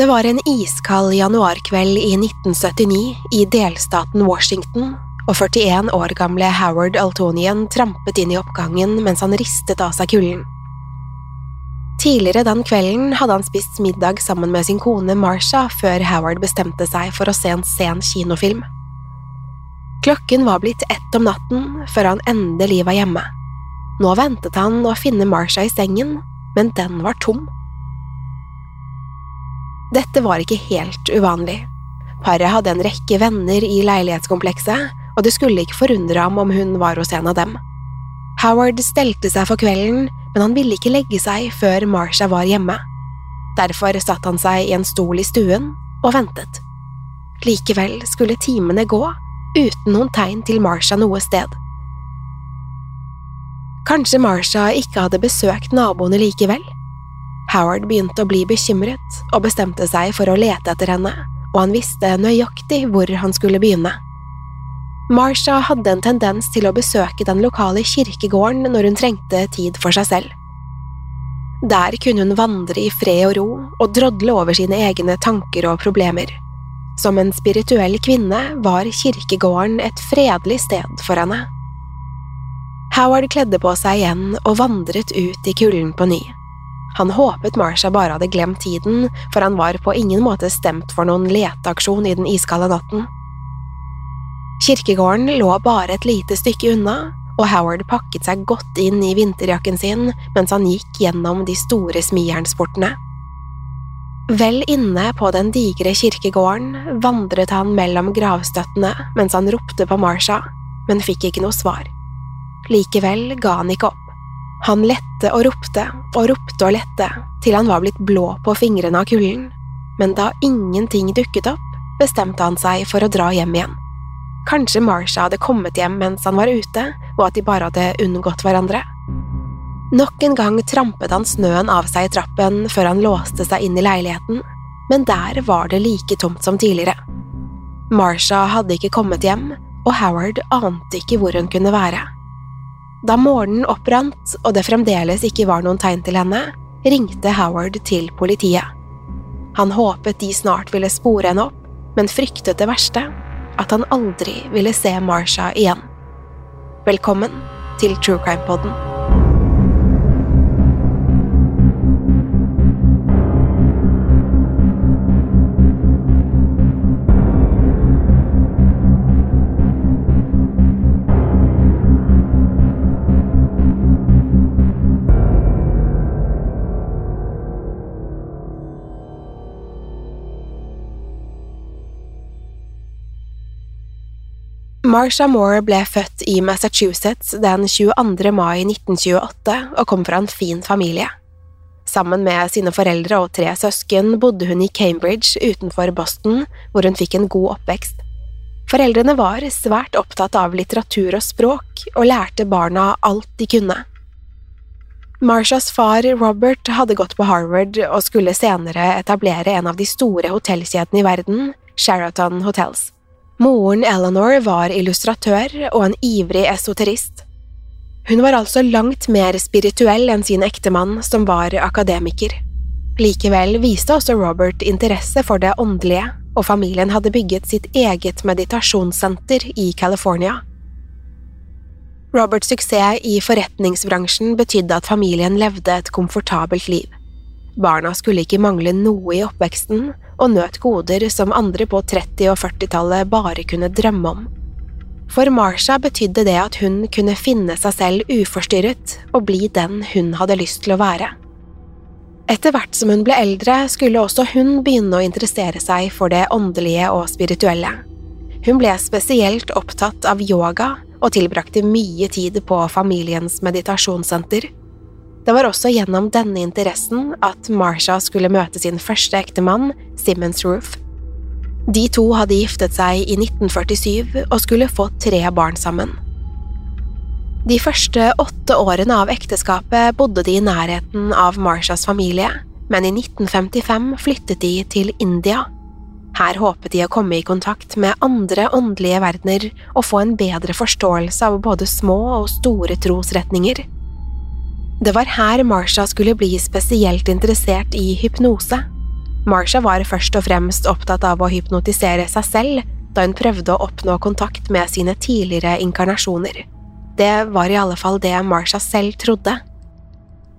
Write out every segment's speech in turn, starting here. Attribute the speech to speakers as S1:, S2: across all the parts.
S1: Det var en iskald januarkveld i 1979 i delstaten Washington, og 41 år gamle Howard Altonian trampet inn i oppgangen mens han ristet av seg kulden. Tidligere den kvelden hadde han spist middag sammen med sin kone Marsha før Howard bestemte seg for å se en sen kinofilm. Klokken var blitt ett om natten før han endelig var hjemme. Nå ventet han å finne Marsha i sengen, men den var tom. Dette var ikke helt uvanlig. Paret hadde en rekke venner i leilighetskomplekset, og det skulle ikke forundre ham om hun var hos en av dem. Howard stelte seg for kvelden, men han ville ikke legge seg før Marsha var hjemme. Derfor satte han seg i en stol i stuen og ventet. Likevel skulle timene gå uten noen tegn til Marsha noe sted. Kanskje Marsha ikke hadde besøkt naboene likevel? Howard begynte å bli bekymret og bestemte seg for å lete etter henne, og han visste nøyaktig hvor han skulle begynne. Marsha hadde en tendens til å besøke den lokale kirkegården når hun trengte tid for seg selv. Der kunne hun vandre i fred og ro og drodle over sine egne tanker og problemer. Som en spirituell kvinne var kirkegården et fredelig sted for henne. Howard kledde på seg igjen og vandret ut i kulden på ny. Han håpet Marsha bare hadde glemt tiden, for han var på ingen måte stemt for noen leteaksjon i den iskalde natten. Kirkegården lå bare et lite stykke unna, og Howard pakket seg godt inn i vinterjakken sin mens han gikk gjennom de store smijernsportene. Vel inne på den digre kirkegården vandret han mellom gravstøttene mens han ropte på Marsha, men fikk ikke noe svar. Likevel ga han ikke opp. Han lette og ropte og ropte og lette til han var blitt blå på fingrene av kulden, men da ingenting dukket opp, bestemte han seg for å dra hjem igjen. Kanskje Marsha hadde kommet hjem mens han var ute, og at de bare hadde unngått hverandre. Nok en gang trampet han snøen av seg i trappen før han låste seg inn i leiligheten, men der var det like tomt som tidligere. Marsha hadde ikke kommet hjem, og Howard ante ikke hvor hun kunne være. Da morgenen opprant og det fremdeles ikke var noen tegn til henne, ringte Howard til politiet. Han håpet de snart ville spore henne opp, men fryktet det verste, at han aldri ville se Marsha igjen. Velkommen til True Crime Podden. Marsha Moore ble født i Massachusetts den 22. mai 1928 og kom fra en fin familie. Sammen med sine foreldre og tre søsken bodde hun i Cambridge utenfor Boston, hvor hun fikk en god oppvekst. Foreldrene var svært opptatt av litteratur og språk, og lærte barna alt de kunne. Marshas far Robert hadde gått på Harvard og skulle senere etablere en av de store hotellkjedene i verden, Sheraton Hotels. Moren Eleanor var illustratør og en ivrig esoterist. Hun var altså langt mer spirituell enn sin ektemann, som var akademiker. Likevel viste også Robert interesse for det åndelige, og familien hadde bygget sitt eget meditasjonssenter i California. Roberts suksess i forretningsbransjen betydde at familien levde et komfortabelt liv. Barna skulle ikke mangle noe i oppveksten, og nøt goder som andre på 30- og 40-tallet bare kunne drømme om. For Marsha betydde det at hun kunne finne seg selv uforstyrret og bli den hun hadde lyst til å være. Etter hvert som hun ble eldre, skulle også hun begynne å interessere seg for det åndelige og spirituelle. Hun ble spesielt opptatt av yoga og tilbrakte mye tid på familiens meditasjonssenter. Det var også gjennom denne interessen at Marsha skulle møte sin første ektemann, Simmons Roof. De to hadde giftet seg i 1947 og skulle få tre barn sammen. De første åtte årene av ekteskapet bodde de i nærheten av Marshas familie, men i 1955 flyttet de til India. Her håpet de å komme i kontakt med andre åndelige verdener og få en bedre forståelse av både små og store trosretninger. Det var her Marsha skulle bli spesielt interessert i hypnose. Marsha var først og fremst opptatt av å hypnotisere seg selv da hun prøvde å oppnå kontakt med sine tidligere inkarnasjoner. Det var i alle fall det Marsha selv trodde.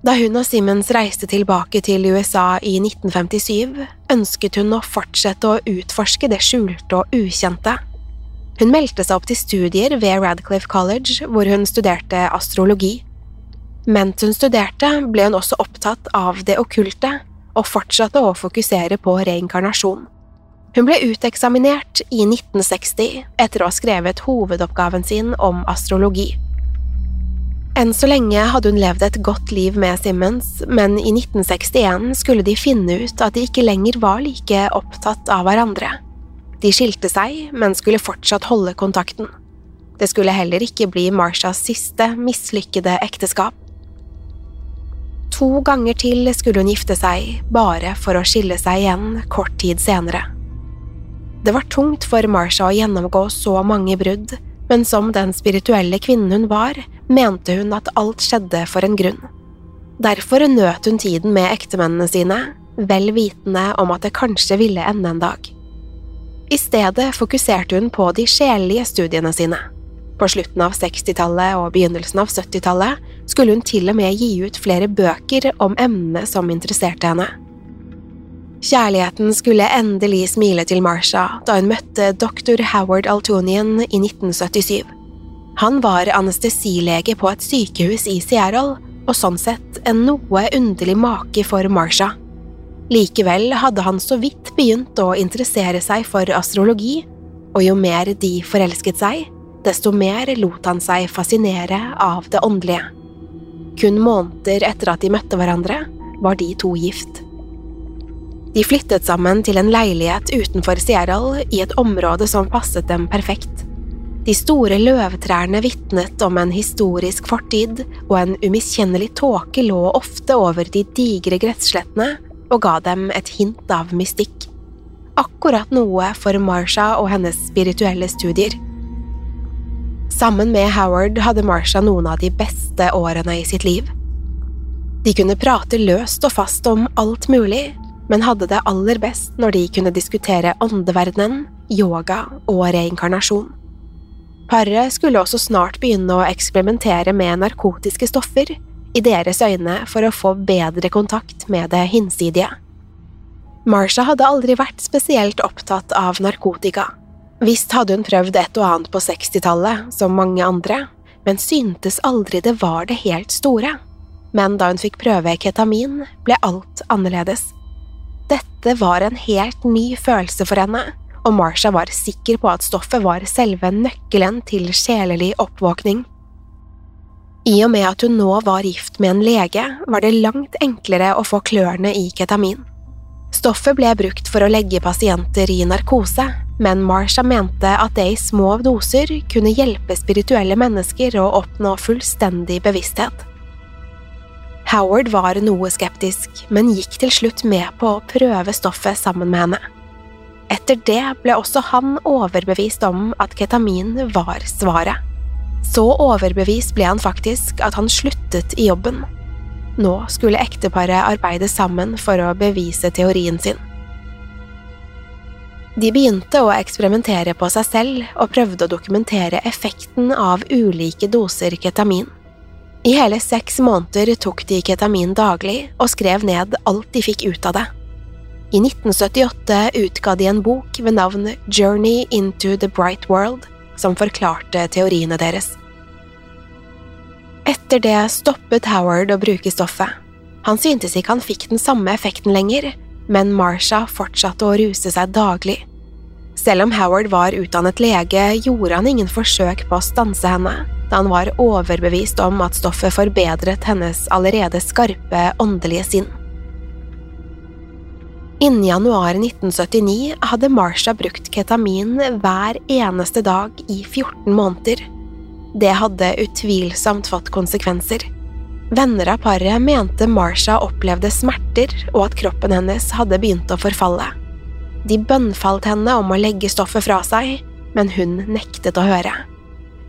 S1: Da hun og Simmons reiste tilbake til USA i 1957, ønsket hun å fortsette å utforske det skjulte og ukjente. Hun meldte seg opp til studier ved Radcliffe College, hvor hun studerte astrologi. Mens hun studerte, ble hun også opptatt av det okkulte, og fortsatte å fokusere på reinkarnasjon. Hun ble uteksaminert i 1960 etter å ha skrevet hovedoppgaven sin om astrologi. Enn så lenge hadde hun levd et godt liv med Simmons, men i 1961 skulle de finne ut at de ikke lenger var like opptatt av hverandre. De skilte seg, men skulle fortsatt holde kontakten. Det skulle heller ikke bli Marshas siste mislykkede ekteskap. To ganger til skulle hun gifte seg, bare for å skille seg igjen kort tid senere. Det var tungt for Marsha å gjennomgå så mange brudd, men som den spirituelle kvinnen hun var, mente hun at alt skjedde for en grunn. Derfor nøt hun tiden med ektemennene sine, vel vitende om at det kanskje ville ende en dag. I stedet fokuserte hun på de sjelelige studiene sine. På slutten av 60-tallet og begynnelsen av 70-tallet skulle hun til og med gi ut flere bøker om emnene som interesserte henne. Kjærligheten skulle endelig smile til Marsha da hun møtte dr. Howard Altonian i 1977. Han var anestesilege på et sykehus i Seattle, og sånn sett en noe underlig make for Marsha. Likevel hadde han så vidt begynt å interessere seg for astrologi, og jo mer de forelsket seg, desto mer lot han seg fascinere av det åndelige. Kun måneder etter at de møtte hverandre, var de to gift. De flyttet sammen til en leilighet utenfor Seattle i et område som passet dem perfekt. De store løvtrærne vitnet om en historisk fortid, og en umiskjennelig tåke lå ofte over de digre gresslettene og ga dem et hint av mystikk. Akkurat noe for Marsha og hennes spirituelle studier. Sammen med Howard hadde Marsha noen av de beste årene i sitt liv. De kunne prate løst og fast om alt mulig, men hadde det aller best når de kunne diskutere åndeverdenen, yoga og reinkarnasjon. Paret skulle også snart begynne å eksperimentere med narkotiske stoffer, i deres øyne for å få bedre kontakt med det hinsidige. Marsha hadde aldri vært spesielt opptatt av narkotika. Visst hadde hun prøvd et og annet på 60-tallet, som mange andre, men syntes aldri det var det helt store. Men da hun fikk prøve ketamin, ble alt annerledes. Dette var en helt ny følelse for henne, og Marsha var sikker på at stoffet var selve nøkkelen til sjelelig oppvåkning. I og med at hun nå var gift med en lege, var det langt enklere å få klørne i ketamin. Stoffet ble brukt for å legge pasienter i narkose, men Marsha mente at det i små doser kunne hjelpe spirituelle mennesker å oppnå fullstendig bevissthet. Howard var noe skeptisk, men gikk til slutt med på å prøve stoffet sammen med henne. Etter det ble også han overbevist om at ketamin var svaret. Så overbevist ble han faktisk at han sluttet i jobben. Nå skulle ekteparet arbeide sammen for å bevise teorien sin. De begynte å eksperimentere på seg selv og prøvde å dokumentere effekten av ulike doser ketamin. I hele seks måneder tok de ketamin daglig og skrev ned alt de fikk ut av det. I 1978 utga de en bok ved navn Journey into the Bright World, som forklarte teoriene deres. Etter det stoppet Howard å bruke stoffet. Han syntes ikke han fikk den samme effekten lenger, men Marsha fortsatte å ruse seg daglig. Selv om Howard var utdannet lege, gjorde han ingen forsøk på å stanse henne, da han var overbevist om at stoffet forbedret hennes allerede skarpe åndelige sinn. Innen januar 1979 hadde Marsha brukt ketamin hver eneste dag i 14 måneder. Det hadde utvilsomt fått konsekvenser. Venner av paret mente Marsha opplevde smerter og at kroppen hennes hadde begynt å forfalle. De bønnfalt henne om å legge stoffet fra seg, men hun nektet å høre.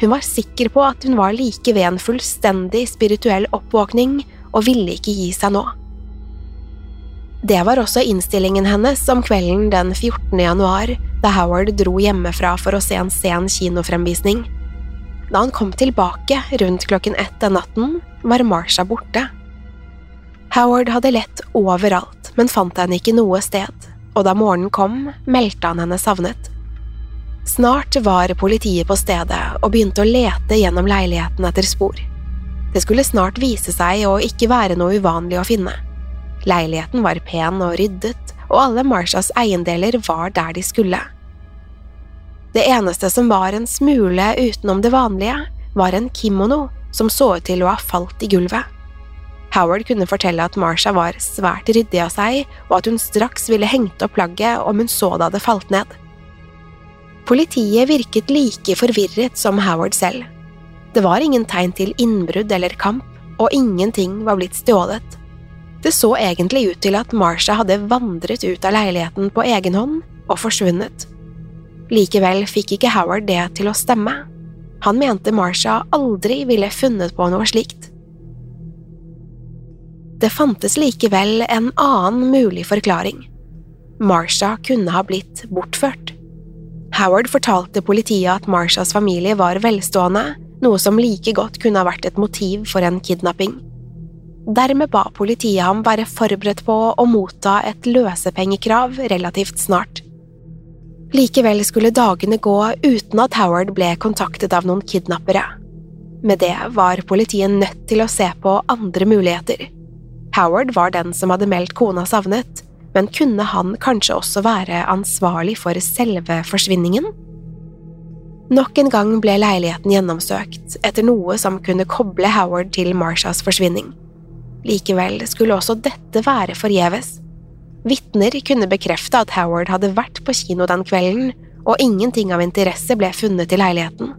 S1: Hun var sikker på at hun var like ved en fullstendig spirituell oppvåkning og ville ikke gi seg nå. Det var også innstillingen hennes om kvelden den 14. januar, da Howard dro hjemmefra for å se en sen kinofremvisning. Da han kom tilbake rundt klokken ett den natten, var Marsha borte. Howard hadde lett overalt, men fant henne ikke noe sted, og da morgenen kom, meldte han henne savnet. Snart var politiet på stedet og begynte å lete gjennom leiligheten etter spor. Det skulle snart vise seg å ikke være noe uvanlig å finne. Leiligheten var pen og ryddet, og alle Marshas eiendeler var der de skulle. Det eneste som var en smule utenom det vanlige, var en kimono som så ut til å ha falt i gulvet. Howard kunne fortelle at Marsha var svært ryddig av seg, og at hun straks ville hengt opp plagget om hun så det hadde falt ned. Politiet virket like forvirret som Howard selv. Det var ingen tegn til innbrudd eller kamp, og ingenting var blitt stjålet. Det så egentlig ut til at Marsha hadde vandret ut av leiligheten på egen hånd og forsvunnet. Likevel fikk ikke Howard det til å stemme. Han mente Marsha aldri ville funnet på noe slikt. Det fantes likevel en annen mulig forklaring. Marsha kunne ha blitt bortført. Howard fortalte politiet at Marshas familie var velstående, noe som like godt kunne ha vært et motiv for en kidnapping. Dermed ba politiet ham være forberedt på å motta et løsepengekrav relativt snart. Likevel skulle dagene gå uten at Howard ble kontaktet av noen kidnappere. Med det var politiet nødt til å se på andre muligheter. Howard var den som hadde meldt kona savnet, men kunne han kanskje også være ansvarlig for selve forsvinningen? Nok en gang ble leiligheten gjennomsøkt etter noe som kunne koble Howard til Marshas forsvinning. Likevel skulle også dette være forgjeves. Vitner kunne bekrefte at Howard hadde vært på kino den kvelden, og ingenting av interesse ble funnet i leiligheten.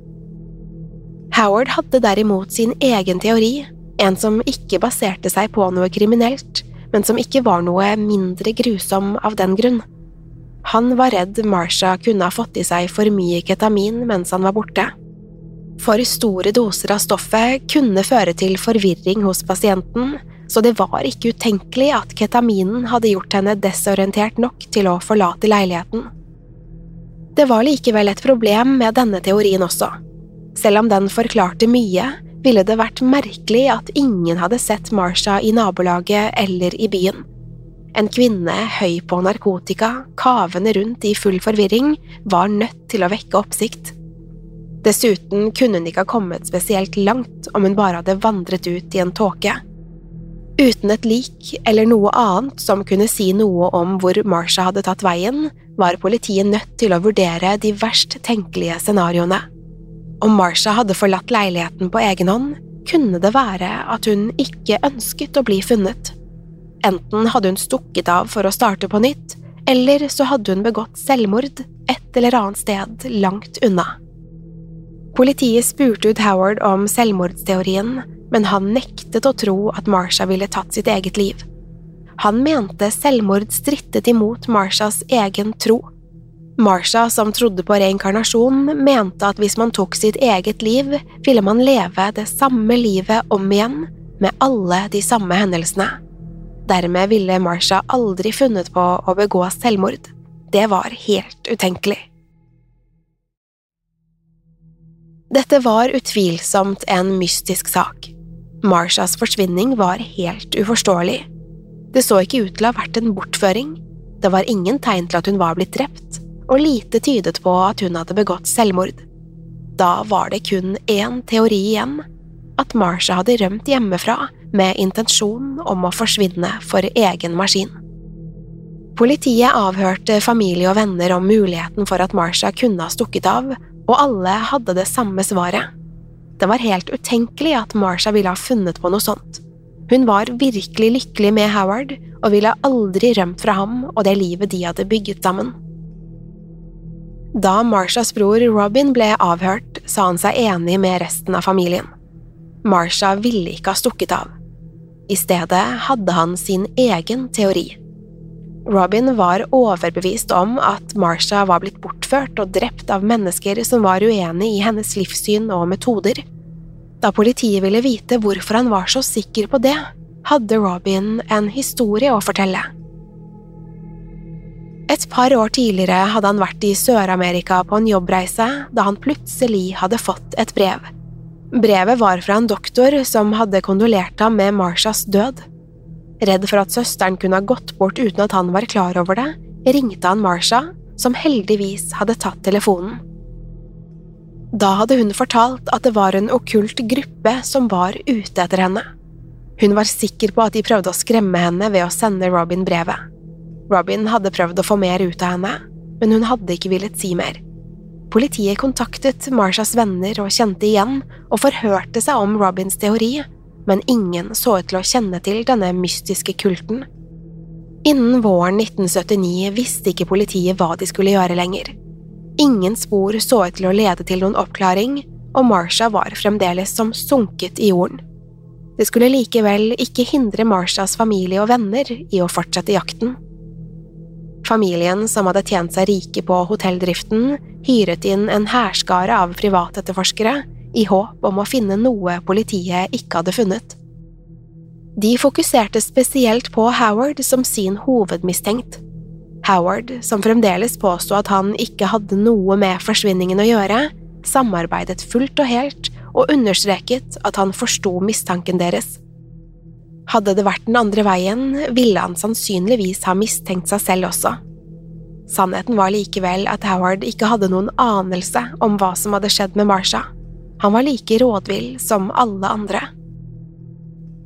S1: Howard hadde derimot sin egen teori, en som ikke baserte seg på noe kriminelt, men som ikke var noe mindre grusom av den grunn. Han var redd Marsha kunne ha fått i seg for mye ketamin mens han var borte. For store doser av stoffet kunne føre til forvirring hos pasienten, så det var ikke utenkelig at ketaminen hadde gjort henne desorientert nok til å forlate leiligheten. Det var likevel et problem med denne teorien også. Selv om den forklarte mye, ville det vært merkelig at ingen hadde sett Marsha i nabolaget eller i byen. En kvinne høy på narkotika, kavende rundt i full forvirring, var nødt til å vekke oppsikt. Dessuten kunne hun ikke ha kommet spesielt langt om hun bare hadde vandret ut i en tåke. Uten et lik eller noe annet som kunne si noe om hvor Marsha hadde tatt veien, var politiet nødt til å vurdere de verst tenkelige scenarioene. Om Marsha hadde forlatt leiligheten på egen hånd, kunne det være at hun ikke ønsket å bli funnet. Enten hadde hun stukket av for å starte på nytt, eller så hadde hun begått selvmord et eller annet sted langt unna. Politiet spurte ut Howard om selvmordsteorien, men han nektet å tro at Marsha ville tatt sitt eget liv. Han mente selvmord strittet imot Marshas egen tro. Marsha, som trodde på reinkarnasjon, mente at hvis man tok sitt eget liv, ville man leve det samme livet om igjen, med alle de samme hendelsene. Dermed ville Marsha aldri funnet på å begå selvmord. Det var helt utenkelig. Dette var utvilsomt en mystisk sak. Marshas forsvinning var helt uforståelig. Det så ikke ut til å ha vært en bortføring, det var ingen tegn til at hun var blitt drept, og lite tydet på at hun hadde begått selvmord. Da var det kun én teori igjen, at Marsha hadde rømt hjemmefra med intensjon om å forsvinne for egen maskin. Politiet avhørte familie og venner om muligheten for at Marsha kunne ha stukket av, og alle hadde det samme svaret. Det var helt utenkelig at Marsha ville ha funnet på noe sånt. Hun var virkelig lykkelig med Howard og ville aldri rømt fra ham og det livet de hadde bygget sammen. Da Marshas bror Robin ble avhørt, sa han seg enig med resten av familien. Marsha ville ikke ha stukket av. I stedet hadde han sin egen teori. Robin var overbevist om at Marsha var blitt bortført og drept av mennesker som var uenig i hennes livssyn og metoder. Da politiet ville vite hvorfor han var så sikker på det, hadde Robin en historie å fortelle. Et par år tidligere hadde han vært i Sør-Amerika på en jobbreise da han plutselig hadde fått et brev. Brevet var fra en doktor som hadde kondolert ham med Marshas død. Redd for at søsteren kunne ha gått bort uten at han var klar over det, ringte han Marsha, som heldigvis hadde tatt telefonen. Da hadde hun fortalt at det var en okkult gruppe som var ute etter henne. Hun var sikker på at de prøvde å skremme henne ved å sende Robin brevet. Robin hadde prøvd å få mer ut av henne, men hun hadde ikke villet si mer. Politiet kontaktet Marshas venner og kjente igjen, og forhørte seg om Robins teori, men ingen så ut til å kjenne til denne mystiske kulten. Innen våren 1979 visste ikke politiet hva de skulle gjøre lenger. Ingen spor så ut til å lede til noen oppklaring, og Marsha var fremdeles som sunket i jorden. Det skulle likevel ikke hindre Marshas familie og venner i å fortsette jakten. Familien, som hadde tjent seg rike på hotelldriften, hyret inn en hærskare av privatetterforskere i håp om å finne noe politiet ikke hadde funnet. De fokuserte spesielt på Howard som sin hovedmistenkt. Howard, som fremdeles påsto at han ikke hadde noe med forsvinningen å gjøre, samarbeidet fullt og helt og understreket at han forsto mistanken deres. Hadde det vært den andre veien, ville han sannsynligvis ha mistenkt seg selv også. Sannheten var likevel at Howard ikke hadde noen anelse om hva som hadde skjedd med Marsha. Han var like rådvill som alle andre.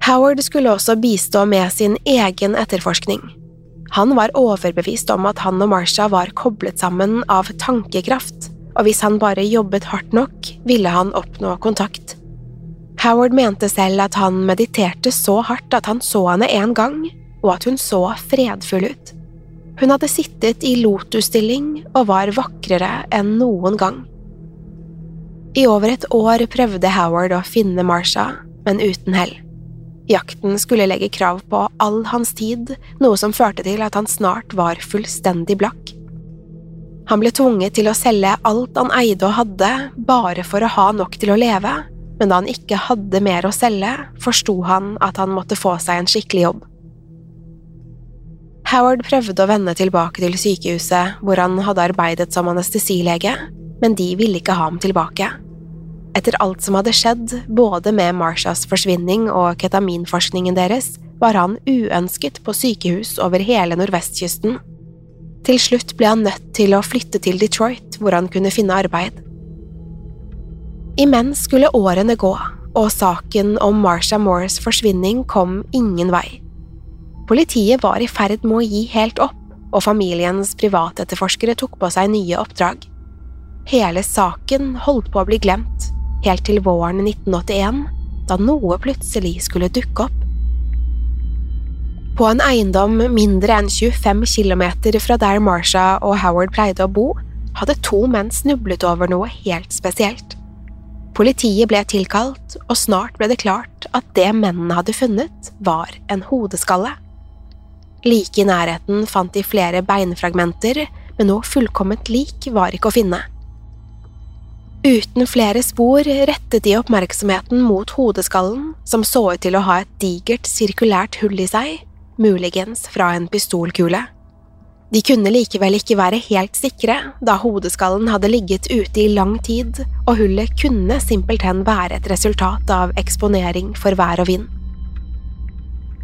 S1: Howard skulle også bistå med sin egen etterforskning. Han var overbevist om at han og Marsha var koblet sammen av tankekraft, og hvis han bare jobbet hardt nok, ville han oppnå kontakt. Howard mente selv at han mediterte så hardt at han så henne en gang, og at hun så fredfull ut. Hun hadde sittet i lotusstilling og var vakrere enn noen gang. I over et år prøvde Howard å finne Marsha, men uten hell. Jakten skulle legge krav på all hans tid, noe som førte til at han snart var fullstendig blakk. Han ble tvunget til å selge alt han eide og hadde, bare for å ha nok til å leve, men da han ikke hadde mer å selge, forsto han at han måtte få seg en skikkelig jobb. Howard prøvde å vende tilbake til sykehuset, hvor han hadde arbeidet som anestesilege, men de ville ikke ha ham tilbake. Etter alt som hadde skjedd, både med Marshas forsvinning og ketaminforskningen deres, var han uønsket på sykehus over hele nordvestkysten. Til slutt ble han nødt til å flytte til Detroit, hvor han kunne finne arbeid. Imens skulle årene gå, og saken om Marsha Moores forsvinning kom ingen vei. Politiet var i ferd med å gi helt opp, og familiens privatetterforskere tok på seg nye oppdrag. Hele saken holdt på å bli glemt, helt til våren 1981, da noe plutselig skulle dukke opp. På en eiendom mindre enn 25 km fra der Marsha og Howard pleide å bo, hadde to menn snublet over noe helt spesielt. Politiet ble tilkalt, og snart ble det klart at det mennene hadde funnet, var en hodeskalle. Like i nærheten fant de flere beinfragmenter, men noe fullkomment lik var ikke å finne. Uten flere spor rettet de oppmerksomheten mot hodeskallen, som så ut til å ha et digert, sirkulært hull i seg, muligens fra en pistolkule. De kunne likevel ikke være helt sikre, da hodeskallen hadde ligget ute i lang tid, og hullet kunne simpelthen være et resultat av eksponering for vær og vind.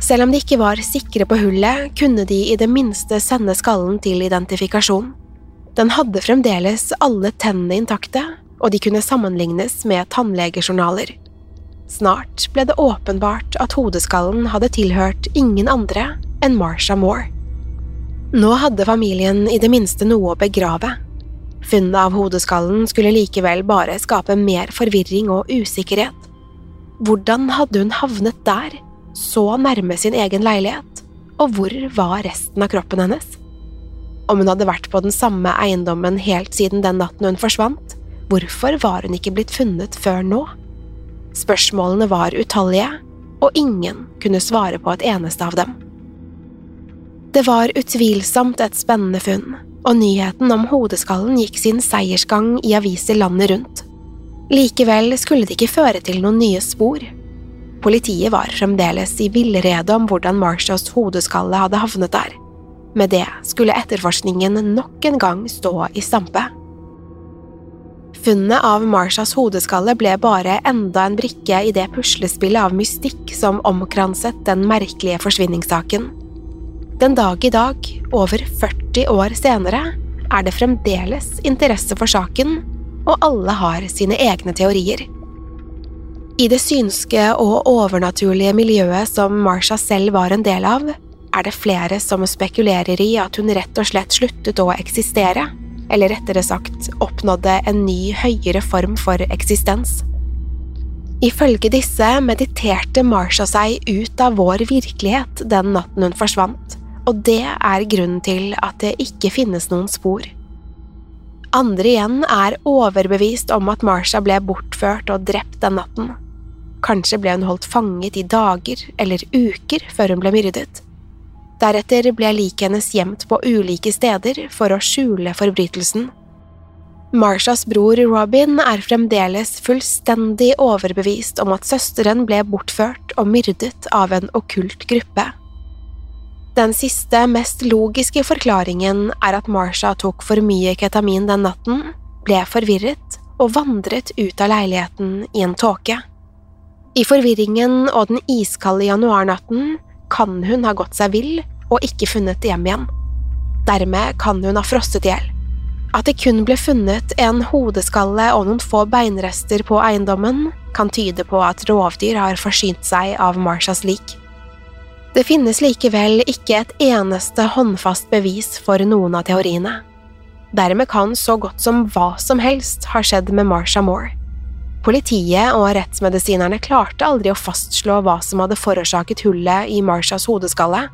S1: Selv om de ikke var sikre på hullet, kunne de i det minste sende skallen til identifikasjon. Den hadde fremdeles alle tennene intakte, og de kunne sammenlignes med tannlegejournaler. Snart ble det åpenbart at hodeskallen hadde tilhørt ingen andre enn Marsha Moore. Nå hadde familien i det minste noe å begrave. Funnet av hodeskallen skulle likevel bare skape mer forvirring og usikkerhet. Hvordan hadde hun havnet der, så nærme sin egen leilighet, og hvor var resten av kroppen hennes? Om hun hadde vært på den samme eiendommen helt siden den natten hun forsvant, Hvorfor var hun ikke blitt funnet før nå? Spørsmålene var utallige, og ingen kunne svare på et eneste av dem. Det var utvilsomt et spennende funn, og nyheten om hodeskallen gikk sin seiersgang i aviser landet rundt. Likevel skulle det ikke føre til noen nye spor. Politiet var fremdeles i villrede om hvordan Marshals hodeskalle hadde havnet der. Med det skulle etterforskningen nok en gang stå i stampe. Funnet av Marshas hodeskalle ble bare enda en brikke i det puslespillet av mystikk som omkranset den merkelige forsvinningssaken. Den dag i dag, over 40 år senere, er det fremdeles interesse for saken, og alle har sine egne teorier. I det synske og overnaturlige miljøet som Marsha selv var en del av, er det flere som spekulerer i at hun rett og slett sluttet å eksistere eller rettere sagt oppnådde en ny, høyere form for eksistens. Ifølge disse mediterte Marsha seg ut av vår virkelighet den natten hun forsvant, og det er grunnen til at det ikke finnes noen spor. Andre igjen er overbevist om at Marsha ble bortført og drept den natten. Kanskje ble hun holdt fanget i dager eller uker før hun ble myrdet. Deretter ble liket hennes gjemt på ulike steder for å skjule forbrytelsen. Marshas bror Robin er fremdeles fullstendig overbevist om at søsteren ble bortført og myrdet av en okkult gruppe. Den siste, mest logiske forklaringen er at Marsha tok for mye ketamin den natten, ble forvirret og vandret ut av leiligheten i en tåke. I forvirringen og den iskalde januarnatten kan hun ha gått seg vill og ikke funnet hjem igjen. Dermed kan hun ha frosset i hjel. At det kun ble funnet en hodeskalle og noen få beinrester på eiendommen, kan tyde på at rovdyr har forsynt seg av Marshas lik. Det finnes likevel ikke et eneste håndfast bevis for noen av teoriene. Dermed kan så godt som hva som helst ha skjedd med Marsha Moore. Politiet og rettsmedisinerne klarte aldri å fastslå hva som hadde forårsaket hullet i Marshas hodeskalle,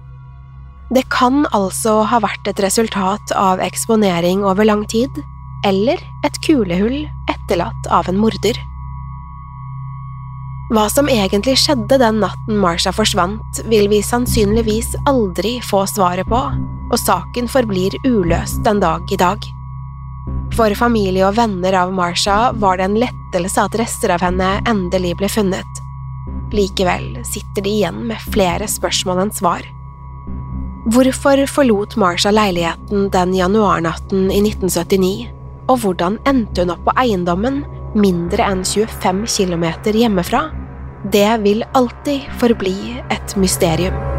S1: det kan altså ha vært et resultat av eksponering over lang tid, eller et kulehull etterlatt av en morder. Hva som egentlig skjedde den natten Marsha forsvant, vil vi sannsynligvis aldri få svaret på, og saken forblir uløst den dag i dag. For familie og venner av Marsha var det en lettelse at rester av henne endelig ble funnet. Likevel sitter de igjen med flere spørsmål enn svar. Hvorfor forlot Marsha leiligheten den januarnatten i 1979, og hvordan endte hun opp på eiendommen mindre enn 25 km hjemmefra? Det vil alltid forbli et mysterium.